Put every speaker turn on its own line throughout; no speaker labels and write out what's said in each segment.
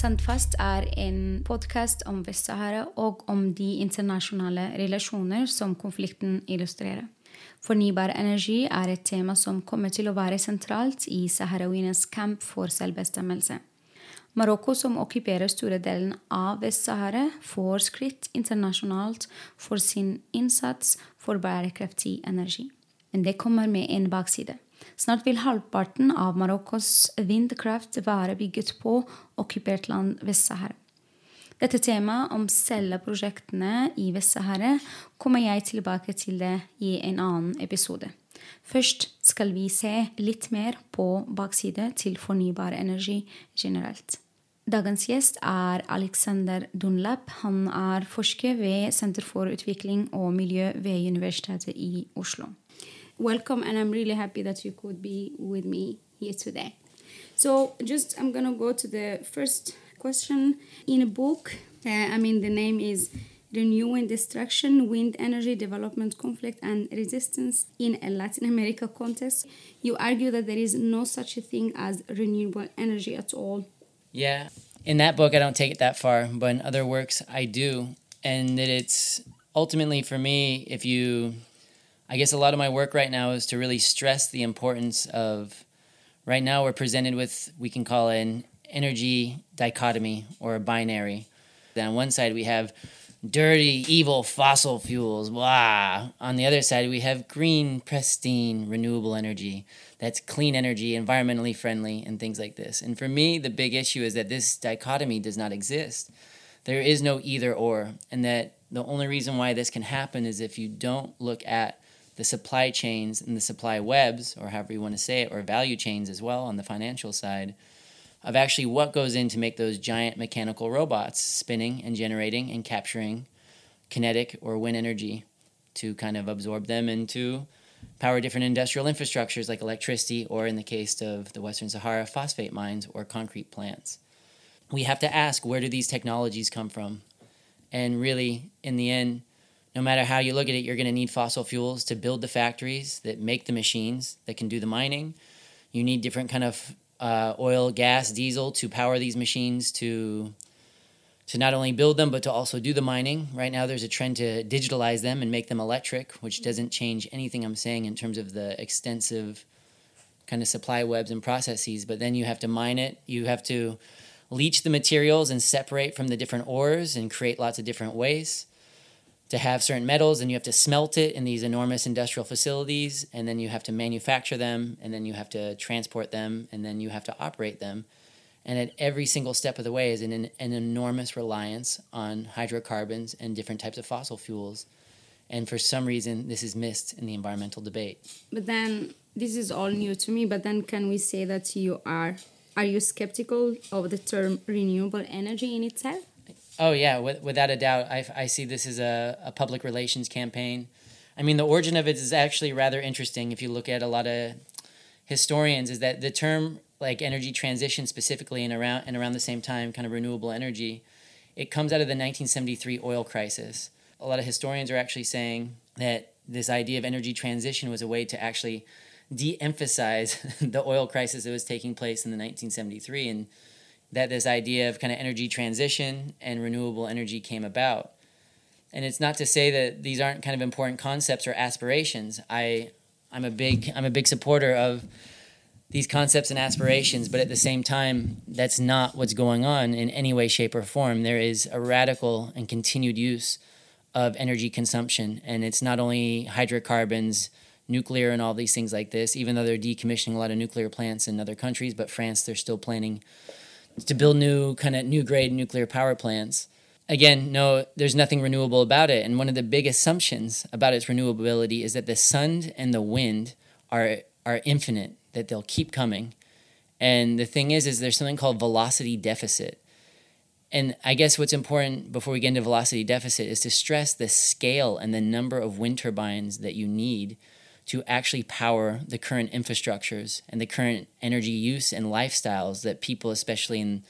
Sandfast er en podkast om Vest-Sahara og om de internasjonale relasjoner som konflikten illustrerer. Fornybar energi er et tema som kommer til å være sentralt i saharawienes kamp for selvbestemmelse. Marokko, som okkuperer store delen av Vest-Sahara, får skritt internasjonalt for sin innsats for bærekraftig energi. Men det kommer med en bakside. Snart vil halvparten av Marokkos vindkraft være bygget på okkupert land Vest-Sahara. Dette temaet om celleprosjektene i Vest-Sahara kommer jeg tilbake til det i en annen episode. Først skal vi se litt mer på bakside til fornybar energi generelt. Dagens gjest er Alexander Dunlap. Han er forsker ved Senter for utvikling og miljø ved Universitetet i Oslo. Welcome and i'm really happy that you could be with me here today. So just i'm gonna go to the first question in a book. Uh, i mean the name is renewing destruction wind energy development conflict and resistance in a latin america context. You argue that there is no such a thing as renewable energy at all.
Yeah. In that book i don't take it that far but in other works i do. And that it's ultimately for me if you I guess a lot of my work right now is to really stress the importance of right now we're presented with we can call an energy dichotomy or a binary. Then on one side we have dirty, evil fossil fuels, blah. On the other side we have green, pristine, renewable energy that's clean energy, environmentally friendly, and things like this. And for me, the big issue is that this dichotomy does not exist. There is no either or, and that the only reason why this can happen is if you don't look at the supply chains and the supply webs, or however you want to say it, or value chains as well on the financial side, of actually what goes in to make those giant mechanical robots spinning and generating and capturing kinetic or wind energy to kind of absorb them into power different industrial infrastructures like electricity, or in the case of the Western Sahara, phosphate mines or concrete plants. We have to ask where do these technologies come from? And really, in the end, no matter how you look at it, you're going to need fossil fuels to build the factories that make the machines that can do the mining. You need different kind of uh, oil, gas, diesel to power these machines to to not only build them but to also do the mining. Right now, there's a trend to digitalize them and make them electric, which doesn't change anything I'm saying in terms of the extensive kind of supply webs and processes. But then you have to mine it. You have to leach the materials and separate from the different ores and create lots of different waste to have certain metals and you have to smelt it in these enormous industrial facilities and then you have to manufacture them and then you have to transport them and then you have to operate them. And at every single step of the way is an, an enormous reliance on hydrocarbons and different types of fossil fuels. And for some reason this is missed in the environmental debate.
But then this is all new to me but then can we say that you are are you skeptical of the term renewable energy in itself
Oh yeah, without a doubt, I, I see this as a, a public relations campaign. I mean, the origin of it is actually rather interesting. If you look at a lot of historians, is that the term like energy transition specifically and around and around the same time, kind of renewable energy, it comes out of the 1973 oil crisis. A lot of historians are actually saying that this idea of energy transition was a way to actually de-emphasize the oil crisis that was taking place in the 1973 and that this idea of kind of energy transition and renewable energy came about. And it's not to say that these aren't kind of important concepts or aspirations. I I'm a big I'm a big supporter of these concepts and aspirations, but at the same time, that's not what's going on in any way, shape, or form. There is a radical and continued use of energy consumption, and it's not only hydrocarbons, nuclear, and all these things like this. Even though they're decommissioning a lot of nuclear plants in other countries, but France, they're still planning to build new kind of new grade nuclear power plants. Again, no, there's nothing renewable about it. And one of the big assumptions about its renewability is that the sun and the wind are are infinite, that they'll keep coming. And the thing is, is there's something called velocity deficit. And I guess what's important before we get into velocity deficit is to stress the scale and the number of wind turbines that you need to actually power the current infrastructures and the current energy use and lifestyles that people, especially in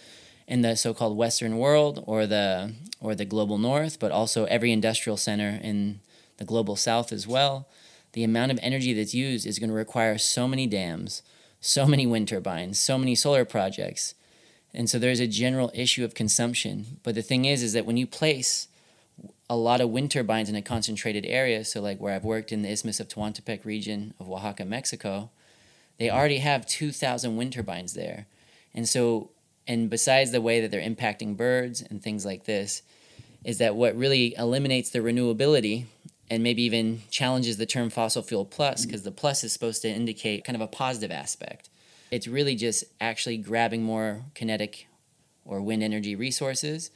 in the so-called Western world or the or the global North, but also every industrial center in the global South as well, the amount of energy that's used is going to require so many dams, so many wind turbines, so many solar projects. And so there's a general issue of consumption. But the thing is, is that when you place a lot of wind turbines in a concentrated area, so like where I've worked in the Isthmus of Tehuantepec region of Oaxaca, Mexico, they already have 2,000 wind turbines there. And so, and besides the way that they're impacting birds and things like this, is that what really eliminates the renewability and maybe even challenges the term fossil fuel plus because the plus is supposed to indicate kind of a positive aspect. It's really just actually grabbing more kinetic or wind energy resources.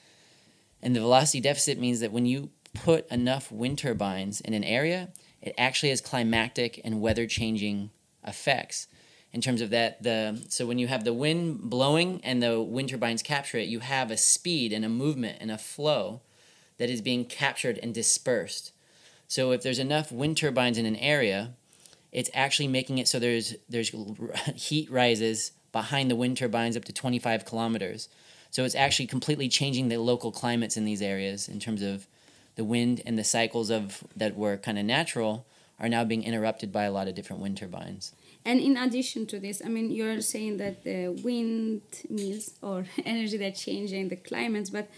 And the velocity deficit means that when you put enough wind turbines in an area, it actually has climactic and weather changing effects in terms of that the so when you have the wind blowing and the wind turbines capture it you have a speed and a movement and a flow that is being captured and dispersed so if there's enough wind turbines in an area, it's actually making it so there's there's heat rises behind the wind turbines up to 25 kilometers. So it's actually completely changing the local climates in these areas in terms of the wind and the cycles of that were kind of natural are now being interrupted by a lot of different wind turbines.
And in addition to this, I mean, you're saying that the wind mills or energy that changing the climates, but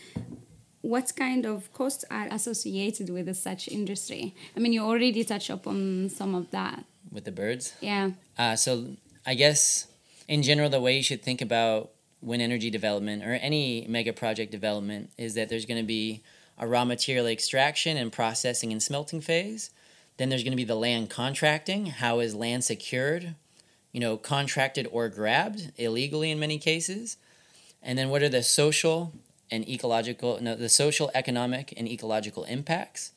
what kind of costs are associated with such industry? I mean, you already touched upon some of that.
With the birds?
Yeah.
Uh, so I guess in general, the way you should think about wind energy development or any mega project development is that there's going to be a raw material extraction and processing and smelting phase. Then there's going to be the land contracting. How is land secured? You know, contracted or grabbed illegally in many cases. And then what are the social and ecological, no, the social, economic, and ecological impacts.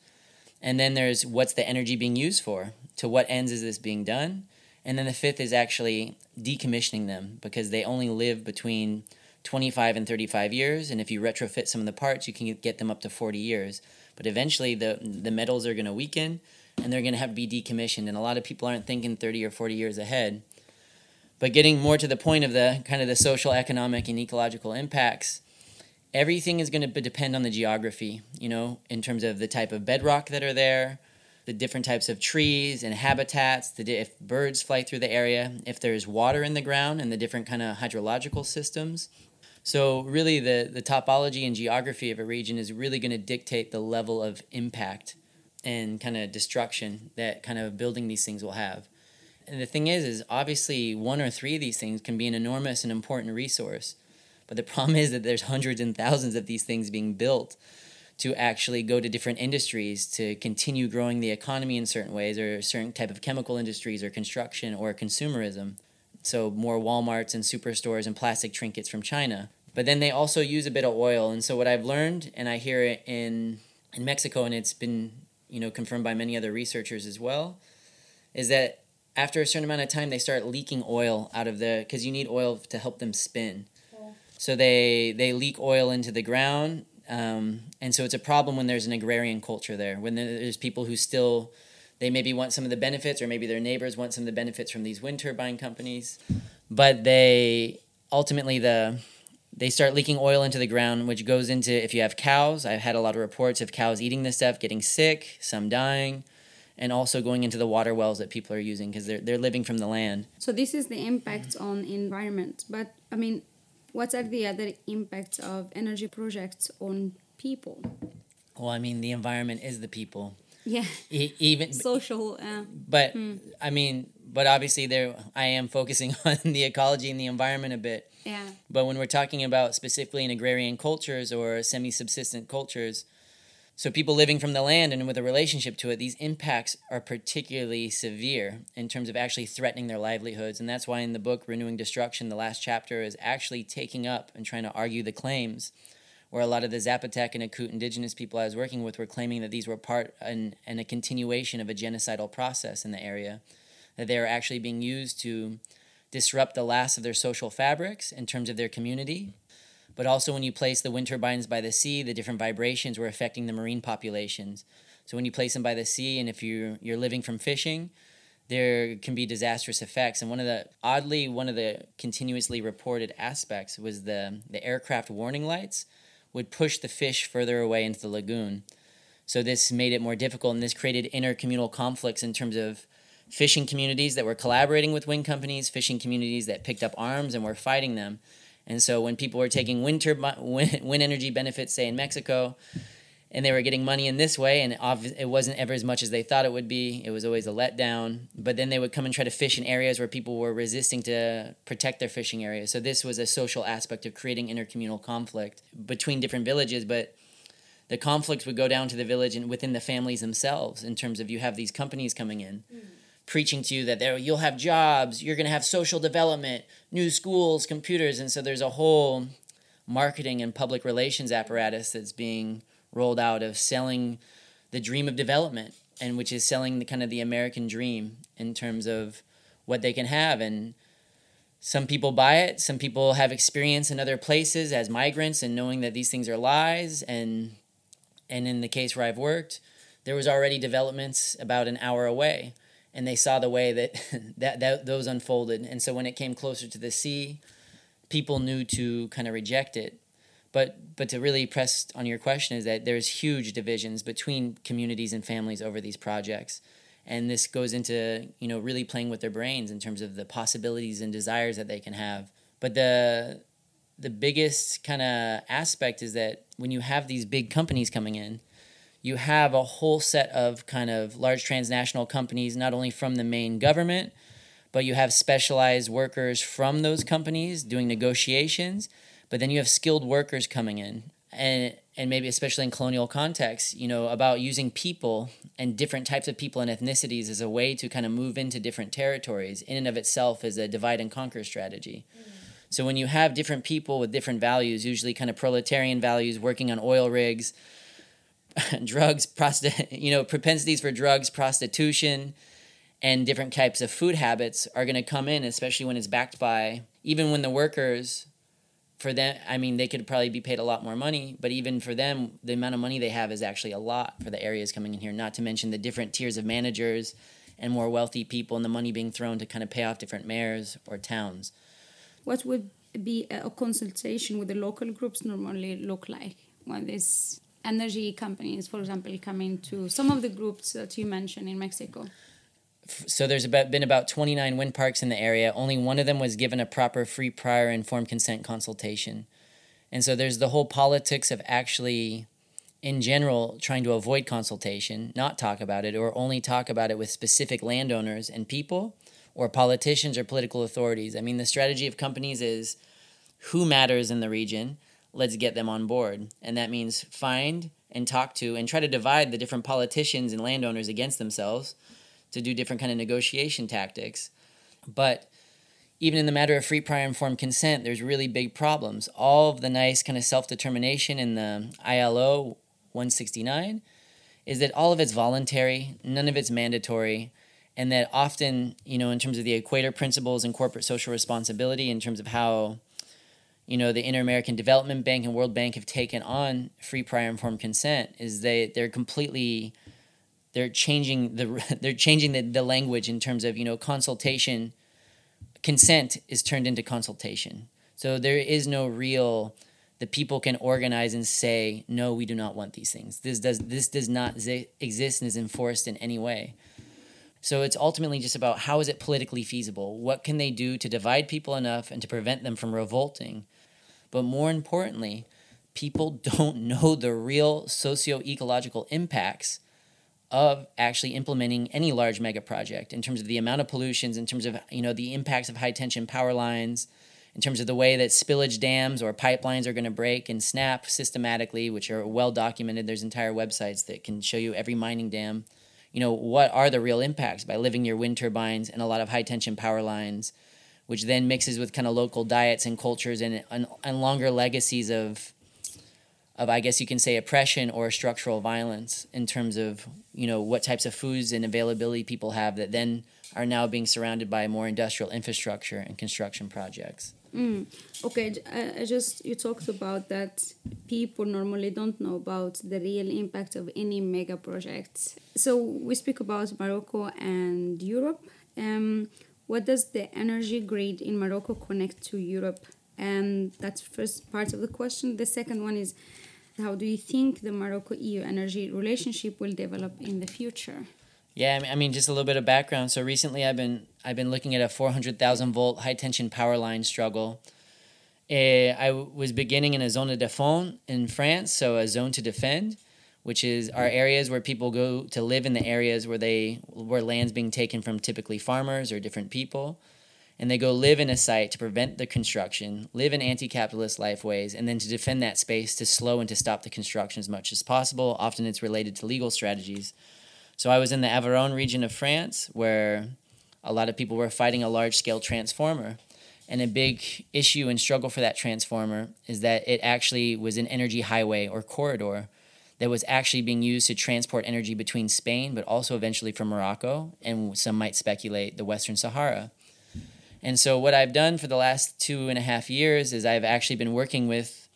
And then there's what's the energy being used for? To what ends is this being done? And then the fifth is actually decommissioning them because they only live between 25 and 35 years. And if you retrofit some of the parts, you can get them up to 40 years. But eventually, the, the metals are going to weaken and they're going to have to be decommissioned. And a lot of people aren't thinking 30 or 40 years ahead. But getting more to the point of the kind of the social, economic, and ecological impacts, everything is going to depend on the geography, you know, in terms of the type of bedrock that are there, the different types of trees and habitats, the if birds fly through the area, if there's water in the ground and the different kind of hydrological systems. So really the the topology and geography of a region is really going to dictate the level of impact and kind of destruction that kind of building these things will have. And the thing is is obviously one or three of these things can be an enormous and important resource but the problem is that there's hundreds and thousands of these things being built to actually go to different industries to continue growing the economy in certain ways or certain type of chemical industries or construction or consumerism. So more Walmarts and superstores and plastic trinkets from China. But then they also use a bit of oil. And so what I've learned, and I hear it in in Mexico, and it's been you know confirmed by many other researchers as well, is that after a certain amount of time they start leaking oil out of the because you need oil to help them spin. So they they leak oil into the ground, um, and so it's a problem when there's an agrarian culture there. When there's people who still they maybe want some of the benefits, or maybe their neighbors want some of the benefits from these wind turbine companies, but they ultimately the they start leaking oil into the ground, which goes into if you have cows. I've had a lot of reports of cows eating this stuff, getting sick, some dying, and also going into the water wells that people are using because they're they're living from the land.
So this is the impact on environment. But I mean, what are the other impacts of energy projects on people?
Well, I mean, the environment is the people.
Yeah.
E- even
social. Uh,
but hmm. I mean, but obviously, there I am focusing on the ecology and the environment a bit.
Yeah.
But when we're talking about specifically in agrarian cultures or semi-subsistent cultures, so, people living from the land and with a relationship to it, these impacts are particularly severe in terms of actually threatening their livelihoods. And that's why in the book, Renewing Destruction, the last chapter is actually taking up and trying to argue the claims where a lot of the Zapotec and Ikoot indigenous people I was working with were claiming that these were part and, and a continuation of a genocidal process in the area, that they are actually being used to disrupt the last of their social fabrics in terms of their community but also when you place the wind turbines by the sea, the different vibrations were affecting the marine populations. So when you place them by the sea, and if you're you're living from fishing, there can be disastrous effects. And one of the oddly one of the continuously reported aspects was the the aircraft warning lights would push the fish further away into the lagoon. So this made it more difficult, and this created intercommunal conflicts in terms of fishing communities that were collaborating with wind companies, fishing communities that picked up arms and were fighting them. And so when people were taking wind, wind, energy benefits, say in Mexico, and they were getting money in this way, and it wasn't ever as much as they thought it would be. It was always a letdown. But then they would come and try to fish in areas where people were resisting to protect their fishing areas. So this was a social aspect of creating intercommunal conflict between different villages. But the conflict would go down to the village and within the families themselves in terms of you have these companies coming in. Mm preaching to you that there you'll have jobs, you're going to have social development, new schools, computers, and so there's a whole marketing and public relations apparatus that's being rolled out of selling the dream of development and which is selling the kind of the American dream in terms of what they can have. And some people buy it some people have experience in other places as migrants and knowing that these things are lies. And and in the case where I've worked there was already developments about an hour away and they saw the way that, that, that those unfolded. And so when it came closer to the sea, people knew to kind of reject it. But but to really press on your question is that there's huge divisions between communities and families over these projects. And this goes into, you know, really playing with their brains in terms of the possibilities and desires that they can have. But the the biggest kind of aspect is that when you have these big companies coming in, you have a whole set of kind of large transnational companies, not only from the main government, but you have specialized workers from those companies doing negotiations. But then you have skilled workers coming in, and and maybe especially in colonial contexts, you know, about using people and different types of people and ethnicities as a way to kind of move into different territories. In and of itself, is a divide and conquer strategy. Mm. So when you have different people with different values, usually kind of proletarian values, working on oil rigs drugs, prosti- you know, propensities for drugs, prostitution, and different types of food habits are going to come in, especially when it's backed by even when the workers for them i mean they could probably be paid a lot more money but even for them the amount of money they have is actually a lot for the areas coming in here not to mention the different tiers of managers and more wealthy people and the money being thrown to kind of pay off different mayors or towns.
What would be a consultation with the local groups normally look like when this energy companies, for example, coming to some of the groups that you mentioned in Mexico?
So there's about, been about 29 wind parks in the area. Only one of them was given a proper free prior informed consent consultation. And so there's the whole politics of actually in general trying to avoid consultation, not talk about it, or only talk about it with specific landowners and people, or politicians or political authorities. I mean, the strategy of companies is who matters in the region, let's get them on board. And that means find and talk to and try to divide the different politicians and landowners against themselves to do different kind of negotiation tactics. But even in the matter of free prior informed consent, there's really big problems. All of the nice kind of self determination in the ILO 169 is that all of it's voluntary, none of it's mandatory, and that often, you know, in terms of the equator principles and corporate social responsibility, in terms of how you know the Inter-American Development Bank and World Bank have taken on free prior informed consent is they they're completely they're changing the they're changing the, the language in terms of you know consultation consent is turned into consultation. So there is no real the people can organize and say no we do not want these things. This does this does not exist and is enforced in any way. So it's ultimately just about how is it politically feasible? What can they do to divide people enough and to prevent them from revolting but more importantly, people don't know the real socio ecological impacts of actually implementing any large mega project in terms of the amount of pollutions, in terms of you know the impacts of high tension power lines, in terms of the way that spillage dams or pipelines are going to break and snap systematically, which are well documented. There's entire websites that can show you every mining dam. You know what are the real impacts by living near wind turbines and a lot of high tension power lines which then mixes with kind of local diets and cultures and, and, and longer legacies of of I guess you can say oppression or structural violence in terms of you know what types of foods and availability people have that then are now being surrounded by more industrial infrastructure and construction projects.
Mm. Okay, I just you talked about that people normally don't know about the real impact of any mega projects. So we speak about Morocco and Europe. Um, what does the energy grid in Morocco connect to Europe? And that's first part of the question. The second one is, how do you think the Morocco EU energy relationship will develop in the future?
Yeah, I mean, just a little bit of background. So recently, I've been I've been looking at a four hundred thousand volt high tension power line struggle. Uh, I was beginning in a zone de défense in France, so a zone to defend, which is our areas where people go to live in the areas where they where land's being taken from typically farmers or different people, and they go live in a site to prevent the construction, live in anti-capitalist lifeways, and then to defend that space to slow and to stop the construction as much as possible. Often, it's related to legal strategies so I was in the Aveyron region of France where a lot of people were fighting a large scale transformer. And a big issue and struggle for that transformer is that it actually was an energy highway or corridor that was actually being used to transport energy between Spain, but also eventually from Morocco, and some might speculate the Western Sahara. And so, what I've done for the last two and a half years is I've actually been working with,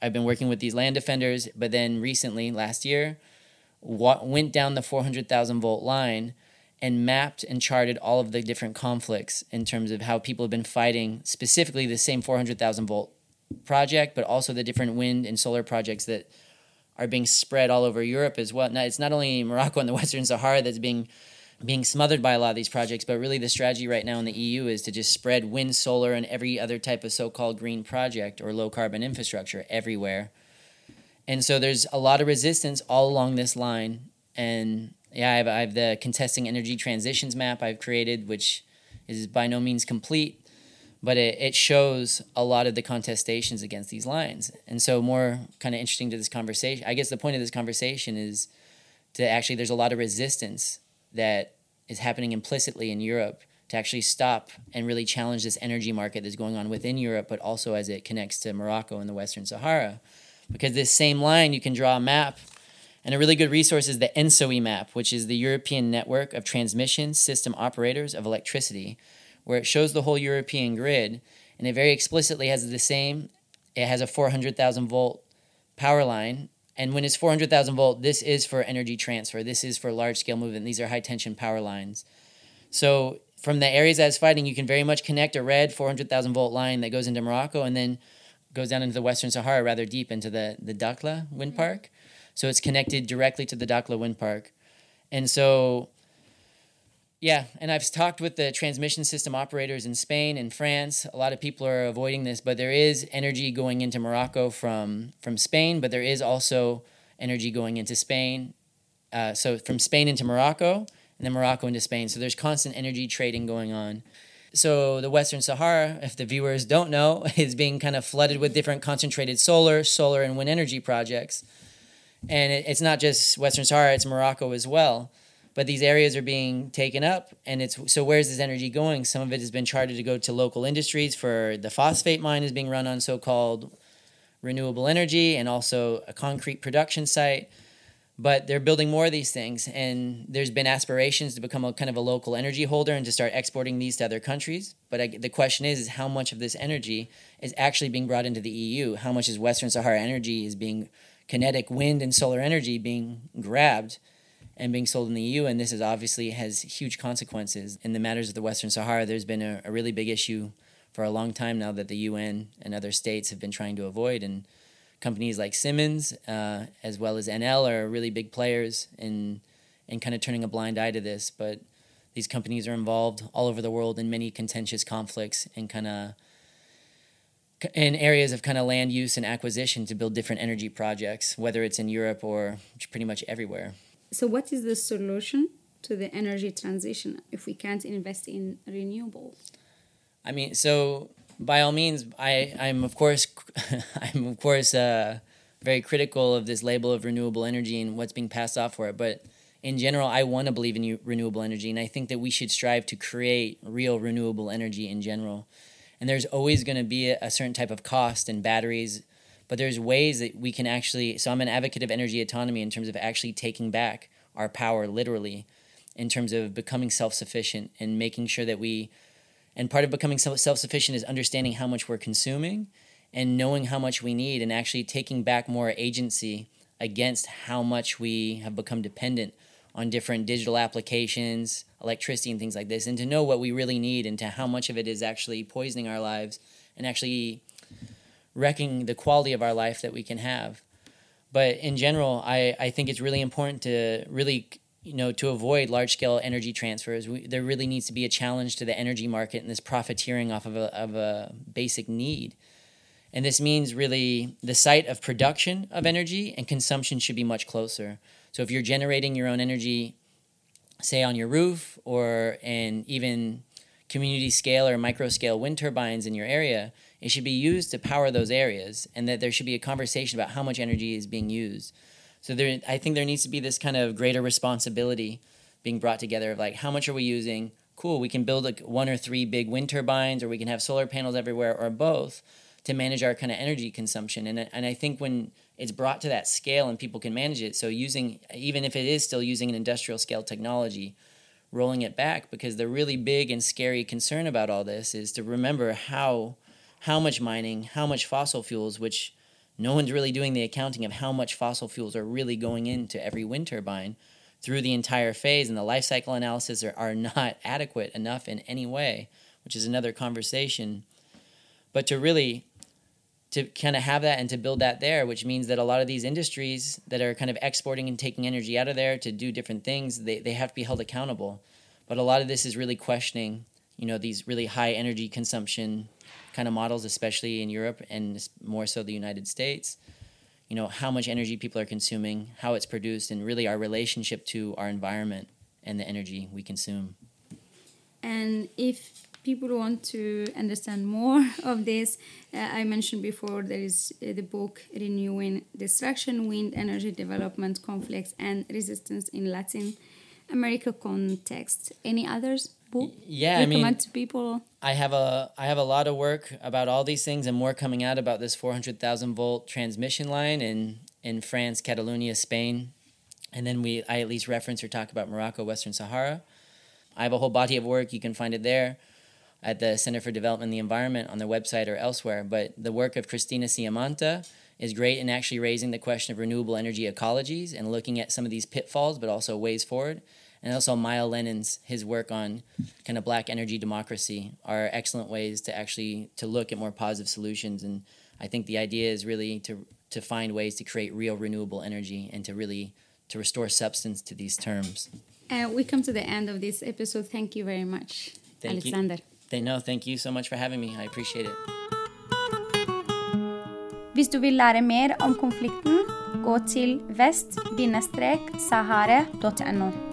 I've been working with these land defenders, but then recently, last year, what went down the 400,000 volt line and mapped and charted all of the different conflicts in terms of how people have been fighting specifically the same 400,000 volt project, but also the different wind and solar projects that are being spread all over Europe as well. Now, it's not only Morocco and the Western Sahara that's being being smothered by a lot of these projects, but really the strategy right now in the EU is to just spread wind, solar, and every other type of so-called green project or low carbon infrastructure everywhere and so there's a lot of resistance all along this line. And yeah, I have, I have the contesting energy transitions map I've created, which is by no means complete, but it, it shows a lot of the contestations against these lines. And so, more kind of interesting to this conversation, I guess the point of this conversation is to actually, there's a lot of resistance that is happening implicitly in Europe to actually stop and really challenge this energy market that's going on within Europe, but also as it connects to Morocco and the Western Sahara because this same line you can draw a map and a really good resource is the ENTSO-E map, which is the European Network of Transmission System Operators of Electricity, where it shows the whole European grid and it very explicitly has the same. It has a 400,000 volt power line. And when it's 400,000 volt, this is for energy transfer. This is for large scale movement. These are high tension power lines. So from the areas that's fighting, you can very much connect a red 400,000 volt line that goes into Morocco and then goes down into the Western Sahara rather deep into the, the Dakhla wind mm-hmm. park. So it's connected directly to the Dakhla wind park. And so, yeah, and I've talked with the transmission system operators in Spain and France. A lot of people are avoiding this, but there is energy going into Morocco from, from Spain, but there is also energy going into Spain. Uh, so from Spain into Morocco, and then Morocco into Spain. So there's constant energy trading going on. So the Western Sahara, if the viewers don't know, is being kind of flooded with different concentrated solar, solar and wind energy projects. And it, it's not just Western Sahara, it's Morocco as well. But these areas are being taken up, and it's so where's this energy going? Some of it has been charted to go to local industries. For the phosphate mine is being run on so-called renewable energy, and also a concrete production site but they're building more of these things and there's been aspirations to become a kind of a local energy holder and to start exporting these to other countries but I, the question is is how much of this energy is actually being brought into the eu how much is western sahara energy is being kinetic wind and solar energy being grabbed and being sold in the eu and this is obviously has huge consequences in the matters of the western sahara there's been a, a really big issue for a long time now that the un and other states have been trying to avoid and companies like Siemens uh, as well as Enel are really big players in in kind of turning a blind eye to this. But these companies are involved all over the world in many contentious conflicts and kind of in areas of kind of land use and acquisition to build different energy projects, whether it's in Europe or pretty much everywhere.
So, what is the solution to the energy transition if we can't invest in renewables?
I mean, so by all means, I I'm of course I'm of course uh, very critical of this label of renewable energy and what's being passed off for it. But in general, I want to believe in renewable energy, and I think that we should strive to create real renewable energy in general. And there's always going to be a, a certain type of cost in batteries, but there's ways that we can actually. So I'm an advocate of energy autonomy in terms of actually taking back our power literally in terms of becoming self sufficient and making sure that we, and part of becoming self sufficient is understanding how much we're consuming and knowing how much we need and actually taking back more agency against how much we have become dependent on different digital applications, electricity, and things like this, and to know what we really need and to how much of it is actually poisoning our lives and actually wrecking the quality of our life that we can have. But in general, I, I think it's really important to really you know to avoid large scale energy transfers. We, there really needs to be a challenge to the energy market and this profiteering off of a, of a basic need. And this means really the site of production of energy and consumption should be much closer. So if you're generating your own energy, say on your roof or in even community scale or micro scale wind turbines in your area, it should be used to power those areas and that there should be a conversation about how much energy is being used. So there I think there needs to be this kind of greater responsibility being brought together of like how much are we using? Cool, we can build like one or three big wind turbines or we can have solar panels everywhere or both to manage our kind of energy consumption. And and I think when it's brought to that scale and people can manage it, so using even if it is still using an industrial scale technology, rolling it back because the really big and scary concern about all this is to remember how how much mining, how much fossil fuels, which no one's really doing the accounting of how much fossil fuels are really going into every wind turbine through the entire phase and the life cycle analysis are, are not adequate enough in any way, which is another conversation. But to really to kind of have that and to build that there, which means that a lot of these industries that are kind of exporting and taking energy out of there to do different things, they, they have to be held accountable. But a lot of this is really questioning, you know, these really high energy consumption kind of models, especially in Europe and more so the United States. You know, how much energy people are consuming, how it's produced, and really our relationship to our environment and the energy we consume.
And if people want to understand more of this, uh, I mentioned before there is uh, the book Renewing Destruction, Wind Energy Development, Conflicts, and Resistance in Latin America Context. Any others? Book
yeah, recommend I mean,
to people.
I have a I have a lot of work about all these things and more coming out about this four hundred thousand volt transmission line in in France, Catalonia, Spain, and then we I at least reference or talk about Morocco, Western Sahara. I have a whole body of work. You can find it there at the Center for Development and the Environment on their website or elsewhere. But the work of Cristina Ciamanta is great in actually raising the question of renewable energy ecologies and looking at some of these pitfalls, but also ways forward. And also Myles Lennon's his work on kind of black energy democracy are excellent ways to actually to look at more positive solutions. And I think the idea is really to to find ways to create real renewable energy and to really to restore substance to these terms.
Uh, we come to the end of this episode. Thank you very much, Thank Alexander. You.
They know. Thank you so much for having me. I appreciate it.
Hvis du vil lære mer om konflikten, gå til vest-sahara.no.